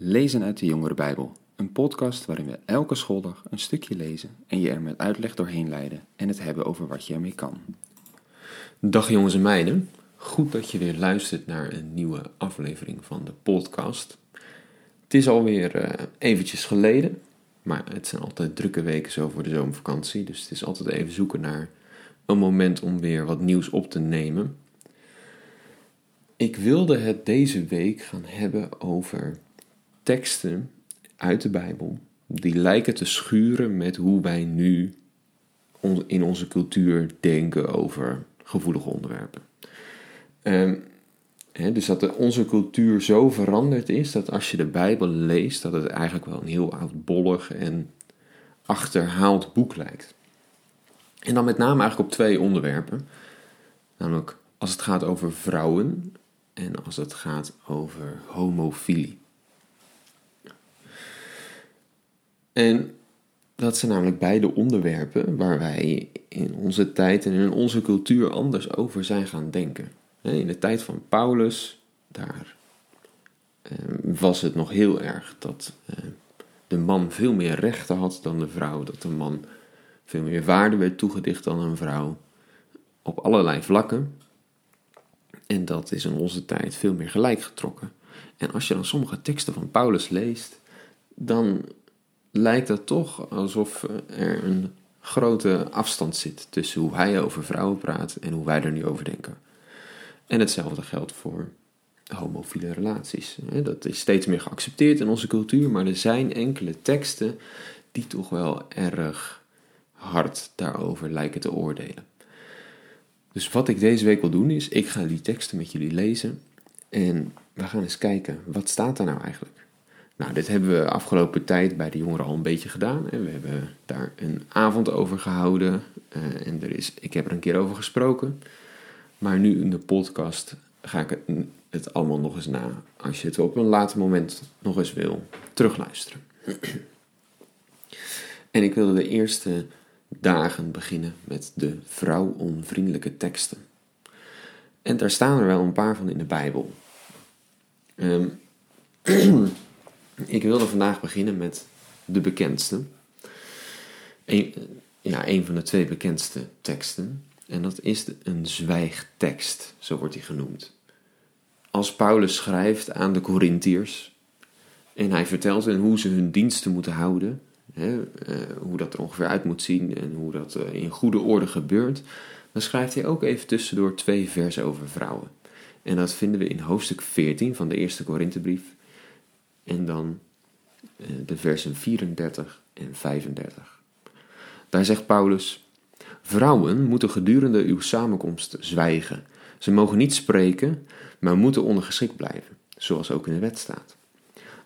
Lezen uit de Jongere Bijbel, een podcast waarin we elke schooldag een stukje lezen en je er met uitleg doorheen leiden en het hebben over wat je ermee kan. Dag jongens en meiden, goed dat je weer luistert naar een nieuwe aflevering van de podcast. Het is alweer uh, eventjes geleden, maar het zijn altijd drukke weken zo voor de zomervakantie, dus het is altijd even zoeken naar een moment om weer wat nieuws op te nemen. Ik wilde het deze week gaan hebben over teksten uit de Bijbel die lijken te schuren met hoe wij nu in onze cultuur denken over gevoelige onderwerpen. Um, dus dat onze cultuur zo veranderd is dat als je de Bijbel leest, dat het eigenlijk wel een heel oudbollig en achterhaald boek lijkt. En dan met name eigenlijk op twee onderwerpen. Namelijk als het gaat over vrouwen en als het gaat over homofilie. En dat zijn namelijk beide onderwerpen waar wij in onze tijd en in onze cultuur anders over zijn gaan denken. In de tijd van Paulus, daar ehm, was het nog heel erg dat eh, de man veel meer rechten had dan de vrouw, dat de man veel meer waarde werd toegedicht dan een vrouw, op allerlei vlakken. En dat is in onze tijd veel meer gelijk getrokken. En als je dan sommige teksten van Paulus leest, dan lijkt het toch alsof er een grote afstand zit tussen hoe hij over vrouwen praat en hoe wij er nu over denken. En hetzelfde geldt voor homofiele relaties. Dat is steeds meer geaccepteerd in onze cultuur, maar er zijn enkele teksten die toch wel erg hard daarover lijken te oordelen. Dus wat ik deze week wil doen is, ik ga die teksten met jullie lezen en we gaan eens kijken, wat staat daar nou eigenlijk? Nou, dit hebben we afgelopen tijd bij de jongeren al een beetje gedaan. En we hebben daar een avond over gehouden. Uh, en er is, ik heb er een keer over gesproken. Maar nu in de podcast ga ik het, het allemaal nog eens na. Als je het op een later moment nog eens wil terugluisteren. en ik wilde de eerste dagen beginnen met de vrouwonvriendelijke teksten. En daar staan er wel een paar van in de Bijbel. Um, Ik wilde vandaag beginnen met de bekendste. Een, ja, een van de twee bekendste teksten. En dat is een zwijgtekst, zo wordt die genoemd. Als Paulus schrijft aan de Corinthiërs en hij vertelt hen hoe ze hun diensten moeten houden, hè, eh, hoe dat er ongeveer uit moet zien en hoe dat eh, in goede orde gebeurt, dan schrijft hij ook even tussendoor twee versen over vrouwen. En dat vinden we in hoofdstuk 14 van de eerste Korinthebrief en dan eh, de versen 34 en 35. Daar zegt Paulus: Vrouwen moeten gedurende uw samenkomst zwijgen. Ze mogen niet spreken, maar moeten ondergeschikt blijven, zoals ook in de wet staat.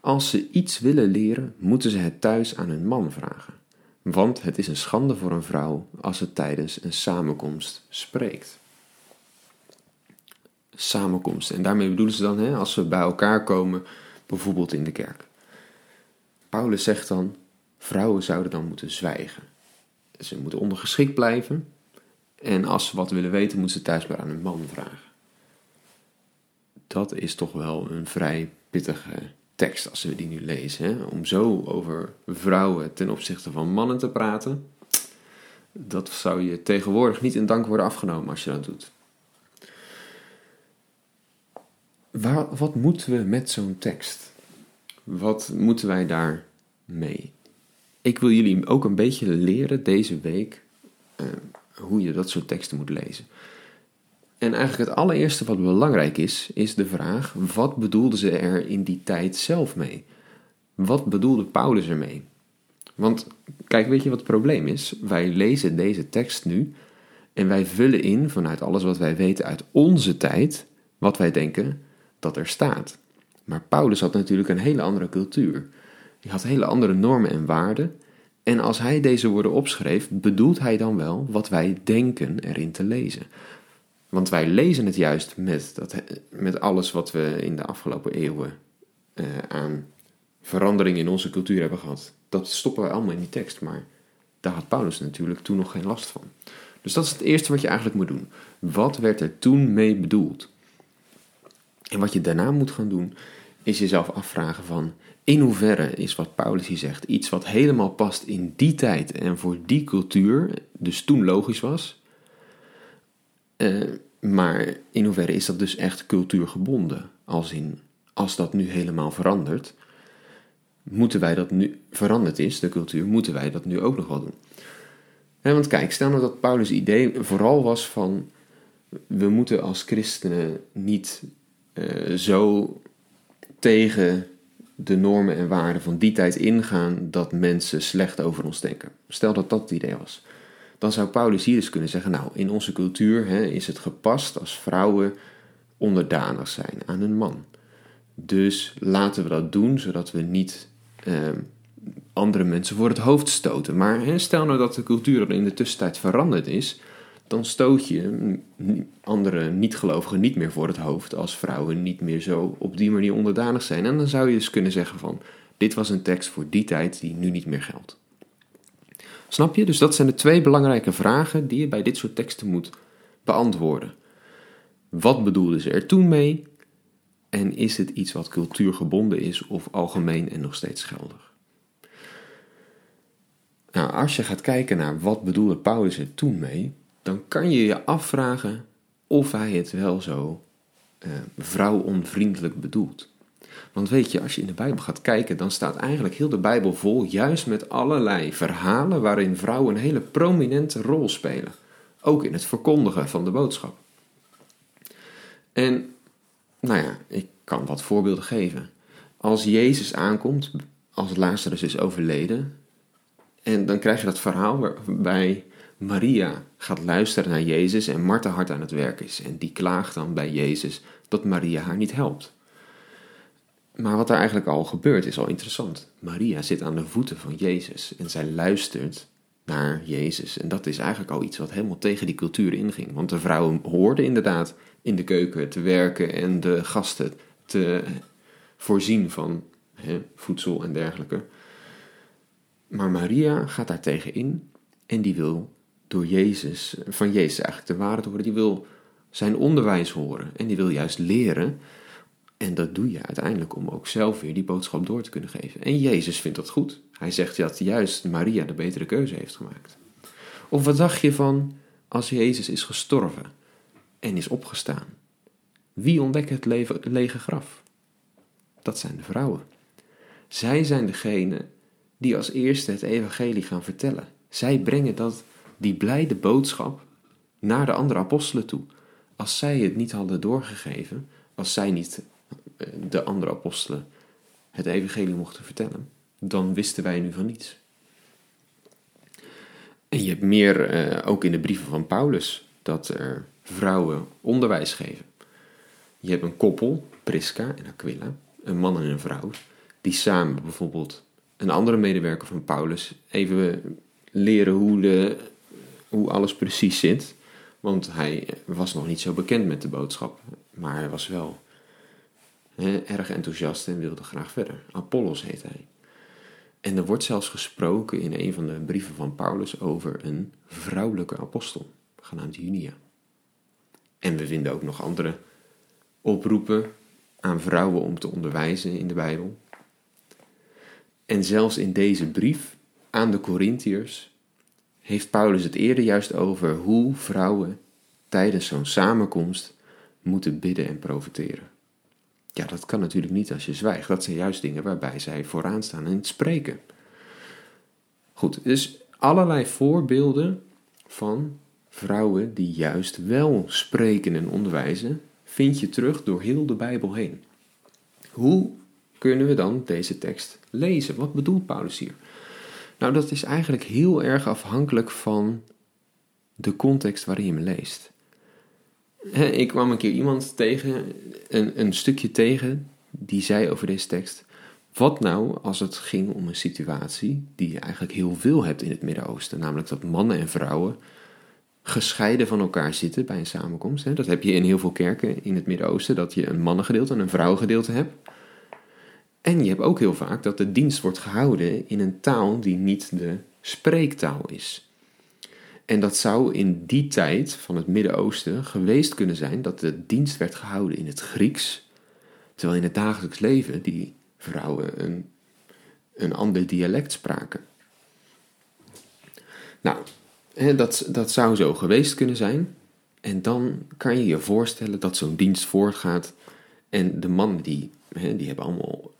Als ze iets willen leren, moeten ze het thuis aan hun man vragen. Want het is een schande voor een vrouw als ze tijdens een samenkomst spreekt. Samenkomst. En daarmee bedoelen ze dan, hè, als we bij elkaar komen bijvoorbeeld in de kerk. Paulus zegt dan, vrouwen zouden dan moeten zwijgen. Ze moeten ondergeschikt blijven en als ze wat willen weten, moeten ze thuis maar aan hun man vragen. Dat is toch wel een vrij pittige tekst als we die nu lezen. Hè? Om zo over vrouwen ten opzichte van mannen te praten, dat zou je tegenwoordig niet in dank worden afgenomen als je dat doet. Wat moeten we met zo'n tekst? Wat moeten wij daar mee? Ik wil jullie ook een beetje leren deze week uh, hoe je dat soort teksten moet lezen. En eigenlijk het allereerste wat belangrijk is, is de vraag: wat bedoelden ze er in die tijd zelf mee? Wat bedoelde Paulus ermee? Want kijk, weet je wat het probleem is? Wij lezen deze tekst nu en wij vullen in vanuit alles wat wij weten uit onze tijd, wat wij denken dat er staat. Maar Paulus had natuurlijk een hele andere cultuur. Hij had hele andere normen en waarden. En als hij deze woorden opschreef, bedoelt hij dan wel wat wij denken erin te lezen. Want wij lezen het juist met, dat, met alles wat we in de afgelopen eeuwen uh, aan verandering in onze cultuur hebben gehad. Dat stoppen we allemaal in die tekst, maar daar had Paulus natuurlijk toen nog geen last van. Dus dat is het eerste wat je eigenlijk moet doen. Wat werd er toen mee bedoeld? En wat je daarna moet gaan doen, is jezelf afvragen van in hoeverre is wat Paulus hier zegt iets wat helemaal past in die tijd en voor die cultuur, dus toen logisch was. Uh, maar in hoeverre is dat dus echt cultuurgebonden? Als in, als dat nu helemaal verandert, moeten wij dat nu veranderd is, de cultuur, moeten wij dat nu ook nog wel doen? En want kijk, stel nou dat Paulus' idee vooral was van we moeten als christenen niet uh, zo tegen de normen en waarden van die tijd ingaan dat mensen slecht over ons denken. Stel dat dat het idee was. Dan zou Paulus hier dus kunnen zeggen: Nou, in onze cultuur hè, is het gepast als vrouwen onderdanig zijn aan een man. Dus laten we dat doen zodat we niet eh, andere mensen voor het hoofd stoten. Maar hè, stel nou dat de cultuur in de tussentijd veranderd is dan stoot je andere niet-gelovigen niet meer voor het hoofd als vrouwen niet meer zo op die manier onderdanig zijn. En dan zou je dus kunnen zeggen van, dit was een tekst voor die tijd die nu niet meer geldt. Snap je? Dus dat zijn de twee belangrijke vragen die je bij dit soort teksten moet beantwoorden. Wat bedoelden ze er toen mee? En is het iets wat cultuurgebonden is of algemeen en nog steeds geldig? Nou, als je gaat kijken naar wat bedoelde Paulus er toen mee, dan kan je je afvragen of hij het wel zo uh, vrouwonvriendelijk bedoelt. Want weet je, als je in de Bijbel gaat kijken, dan staat eigenlijk heel de Bijbel vol juist met allerlei verhalen waarin vrouwen een hele prominente rol spelen. Ook in het verkondigen van de boodschap. En, nou ja, ik kan wat voorbeelden geven. Als Jezus aankomt, als Lazarus is overleden, en dan krijg je dat verhaal waarbij Maria gaat luisteren naar Jezus en Martha hard aan het werk is. En die klaagt dan bij Jezus dat Maria haar niet helpt. Maar wat er eigenlijk al gebeurt is al interessant. Maria zit aan de voeten van Jezus en zij luistert naar Jezus. En dat is eigenlijk al iets wat helemaal tegen die cultuur inging. Want de vrouwen hoorden inderdaad in de keuken te werken en de gasten te voorzien van hè, voedsel en dergelijke. Maar Maria gaat daar tegen in en die wil door Jezus, van Jezus eigenlijk de waarheid horen. Die wil zijn onderwijs horen en die wil juist leren. En dat doe je uiteindelijk om ook zelf weer die boodschap door te kunnen geven. En Jezus vindt dat goed. Hij zegt dat juist Maria de betere keuze heeft gemaakt. Of wat dacht je van als Jezus is gestorven en is opgestaan? Wie ontdekt het lege graf? Dat zijn de vrouwen. Zij zijn degene die als eerste het evangelie gaan vertellen. Zij brengen dat die blijde boodschap naar de andere apostelen toe. Als zij het niet hadden doorgegeven, als zij niet eh, de andere apostelen het evangelie mochten vertellen, dan wisten wij nu van niets. En je hebt meer, eh, ook in de brieven van Paulus, dat er vrouwen onderwijs geven. Je hebt een koppel, Prisca en Aquila, een man en een vrouw, die samen bijvoorbeeld een andere medewerker van Paulus even leren hoe de hoe alles precies zit. Want hij was nog niet zo bekend met de boodschap. Maar hij was wel hè, erg enthousiast en wilde graag verder. Apollos heet hij. En er wordt zelfs gesproken in een van de brieven van Paulus over een vrouwelijke apostel, genaamd Junia. En we vinden ook nog andere oproepen aan vrouwen om te onderwijzen in de Bijbel. En zelfs in deze brief aan de Corinthiërs heeft Paulus het eerder juist over hoe vrouwen tijdens zo'n samenkomst moeten bidden en profiteren. Ja, dat kan natuurlijk niet als je zwijgt. Dat zijn juist dingen waarbij zij vooraan staan in het spreken. Goed, dus allerlei voorbeelden van vrouwen die juist wel spreken en onderwijzen, vind je terug door heel de Bijbel heen. Hoe kunnen we dan deze tekst lezen? Wat bedoelt Paulus hier? Nou, dat is eigenlijk heel erg afhankelijk van de context waarin je me leest. Ik kwam een keer iemand tegen, een, een stukje tegen, die zei over deze tekst: Wat nou als het ging om een situatie die je eigenlijk heel veel hebt in het Midden-Oosten? Namelijk dat mannen en vrouwen gescheiden van elkaar zitten bij een samenkomst. Dat heb je in heel veel kerken in het Midden-Oosten, dat je een mannengedeelte en een vrouwengedeelte hebt. En je hebt ook heel vaak dat de dienst wordt gehouden in een taal die niet de spreektaal is. En dat zou in die tijd van het Midden-Oosten geweest kunnen zijn dat de dienst werd gehouden in het Grieks, Terwijl in het dagelijks leven die vrouwen een, een ander dialect spraken. Nou, dat, dat zou zo geweest kunnen zijn. En dan kan je je voorstellen dat zo'n dienst voortgaat. En de mannen die, die hebben allemaal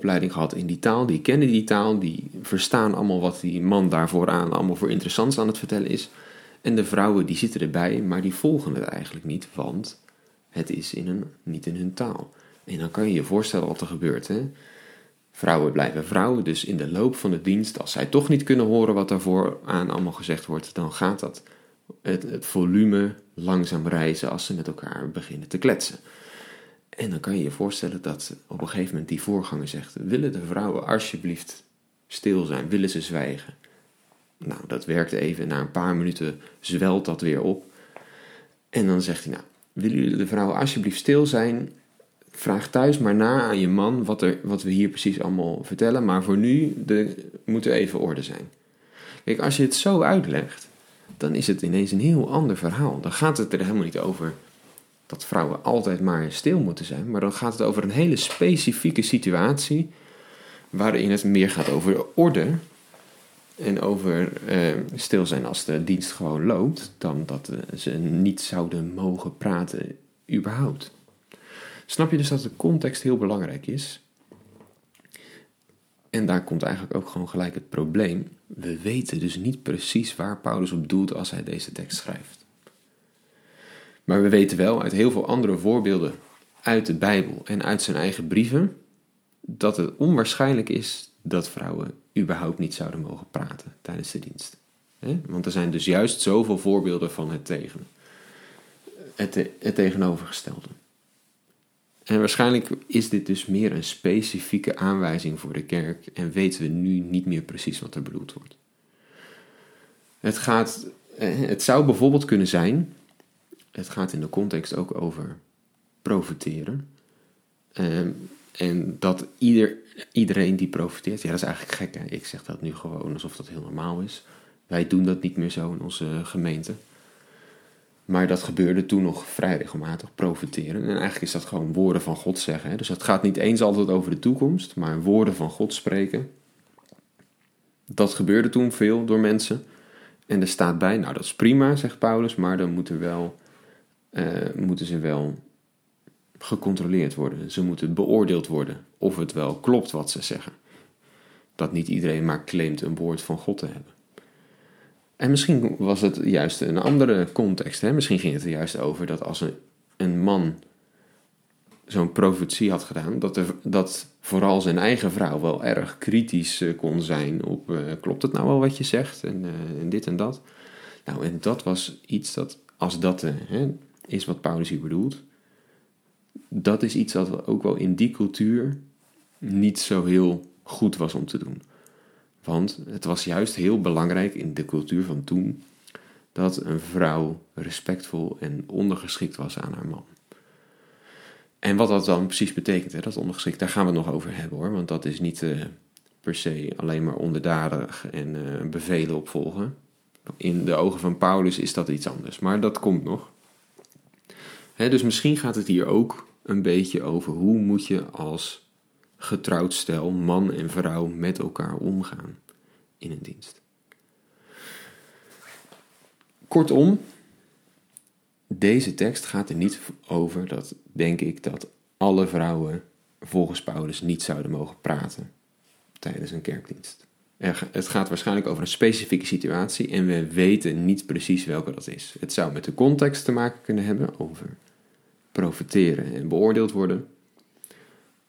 opleiding gehad in die taal, die kennen die taal, die verstaan allemaal wat die man daarvoor aan allemaal voor interessants aan het vertellen is. En de vrouwen die zitten erbij, maar die volgen het eigenlijk niet, want het is in een, niet in hun taal. En dan kan je je voorstellen wat er gebeurt. Hè? Vrouwen blijven vrouwen, dus in de loop van de dienst, als zij toch niet kunnen horen wat daarvoor aan allemaal gezegd wordt, dan gaat dat het, het volume langzaam reizen als ze met elkaar beginnen te kletsen. En dan kan je je voorstellen dat op een gegeven moment die voorganger zegt: Willen de vrouwen alsjeblieft stil zijn? Willen ze zwijgen? Nou, dat werkt even. Na een paar minuten zwelt dat weer op. En dan zegt hij: Nou, willen jullie de vrouwen alsjeblieft stil zijn? Vraag thuis maar na aan je man wat, er, wat we hier precies allemaal vertellen. Maar voor nu de, moet er even orde zijn. Kijk, als je het zo uitlegt, dan is het ineens een heel ander verhaal. Dan gaat het er helemaal niet over dat vrouwen altijd maar stil moeten zijn. Maar dan gaat het over een hele specifieke situatie. Waarin het meer gaat over orde. En over eh, stil zijn als de dienst gewoon loopt. Dan dat eh, ze niet zouden mogen praten, überhaupt. Snap je dus dat de context heel belangrijk is? En daar komt eigenlijk ook gewoon gelijk het probleem. We weten dus niet precies waar Paulus op doelt als hij deze tekst schrijft. Maar we weten wel uit heel veel andere voorbeelden uit de Bijbel en uit zijn eigen brieven dat het onwaarschijnlijk is dat vrouwen überhaupt niet zouden mogen praten tijdens de dienst. Want er zijn dus juist zoveel voorbeelden van het, tegen, het, het tegenovergestelde. En waarschijnlijk is dit dus meer een specifieke aanwijzing voor de kerk en weten we nu niet meer precies wat er bedoeld wordt. Het, gaat, het zou bijvoorbeeld kunnen zijn het gaat in de context ook over profiteren. Um, en dat ieder, iedereen die profiteert, ja, dat is eigenlijk gek. Hè? Ik zeg dat nu gewoon alsof dat heel normaal is. Wij doen dat niet meer zo in onze gemeente. Maar dat gebeurde toen nog vrij regelmatig, profiteren. En eigenlijk is dat gewoon woorden van God zeggen. Hè? Dus het gaat niet eens altijd over de toekomst, maar woorden van God spreken. Dat gebeurde toen veel door mensen. En er staat bij, nou dat is prima, zegt Paulus, maar dan moet er wel uh, moeten ze wel gecontroleerd worden. Ze moeten beoordeeld worden of het wel klopt wat ze zeggen. Dat niet iedereen maar claimt een woord van God te hebben. En misschien was het juist een andere context. Hè? Misschien ging het er juist over dat als een, man zo'n profetie had gedaan, dat, er, dat vooral zijn eigen vrouw wel erg kritisch eh, kon zijn op uh, klopt het nou wel wat je zegt en, en, dit en dat. Nou, en dat was iets dat als dat hè, is wat Paulus hier bedoelt. Dat is iets dat ook wel in die cultuur niet zo heel goed was om te doen. Want het was juist heel belangrijk in de cultuur van toen dat een vrouw respectvol en ondergeschikt was aan haar man. En wat dat dan precies betekent, hè, dat ondergeschikt, daar gaan we het nog over hebben hoor. Want dat is niet uh, per se alleen maar onderdanig en uh, bevelen opvolgen. In de ogen van Paulus is dat iets anders, maar dat komt nog dus misschien gaat het hier ook een beetje over hoe moet je als getrouwd stel, man en vrouw, met elkaar omgaan in een dienst. Kortom, deze tekst gaat er niet over dat, denk ik, dat alle vrouwen volgens Paulus niet zouden mogen praten tijdens een kerkdienst. Het gaat waarschijnlijk over een specifieke situatie en we weten niet precies welke dat is. Het zou met de context te maken kunnen hebben over profiteren en beoordeeld worden.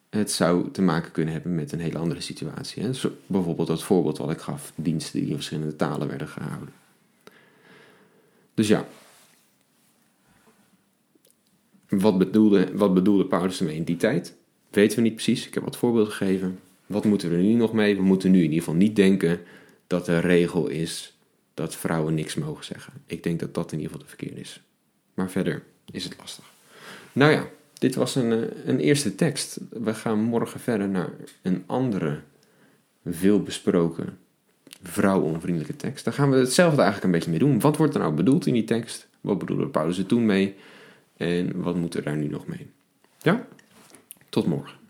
Het zou te maken kunnen hebben met een hele andere situatie. Hè? bijvoorbeeld dat voorbeeld wat ik gaf, diensten die in verschillende talen werden gehouden. Dus ja, wat bedoelde, wat bedoelde Paulus ermee in die tijd? Weten we niet precies. Ik heb wat voorbeelden gegeven. Wat moeten we er nu nog mee? We moeten nu in ieder geval niet denken dat de regel is dat vrouwen niks mogen zeggen. Ik denk dat dat in ieder geval de verkeerde is. Maar verder is het lastig. Nou ja, dit was een, eh, een eerste tekst. We gaan morgen verder naar een andere, veel besproken, vrouwonvriendelijke tekst. Daar gaan we hetzelfde eigenlijk een beetje mee doen. Wat wordt er nou bedoeld in die tekst? Wat bedoelde Paulus er toen mee? En wat moet er daar nu nog mee? Ja? Tot morgen.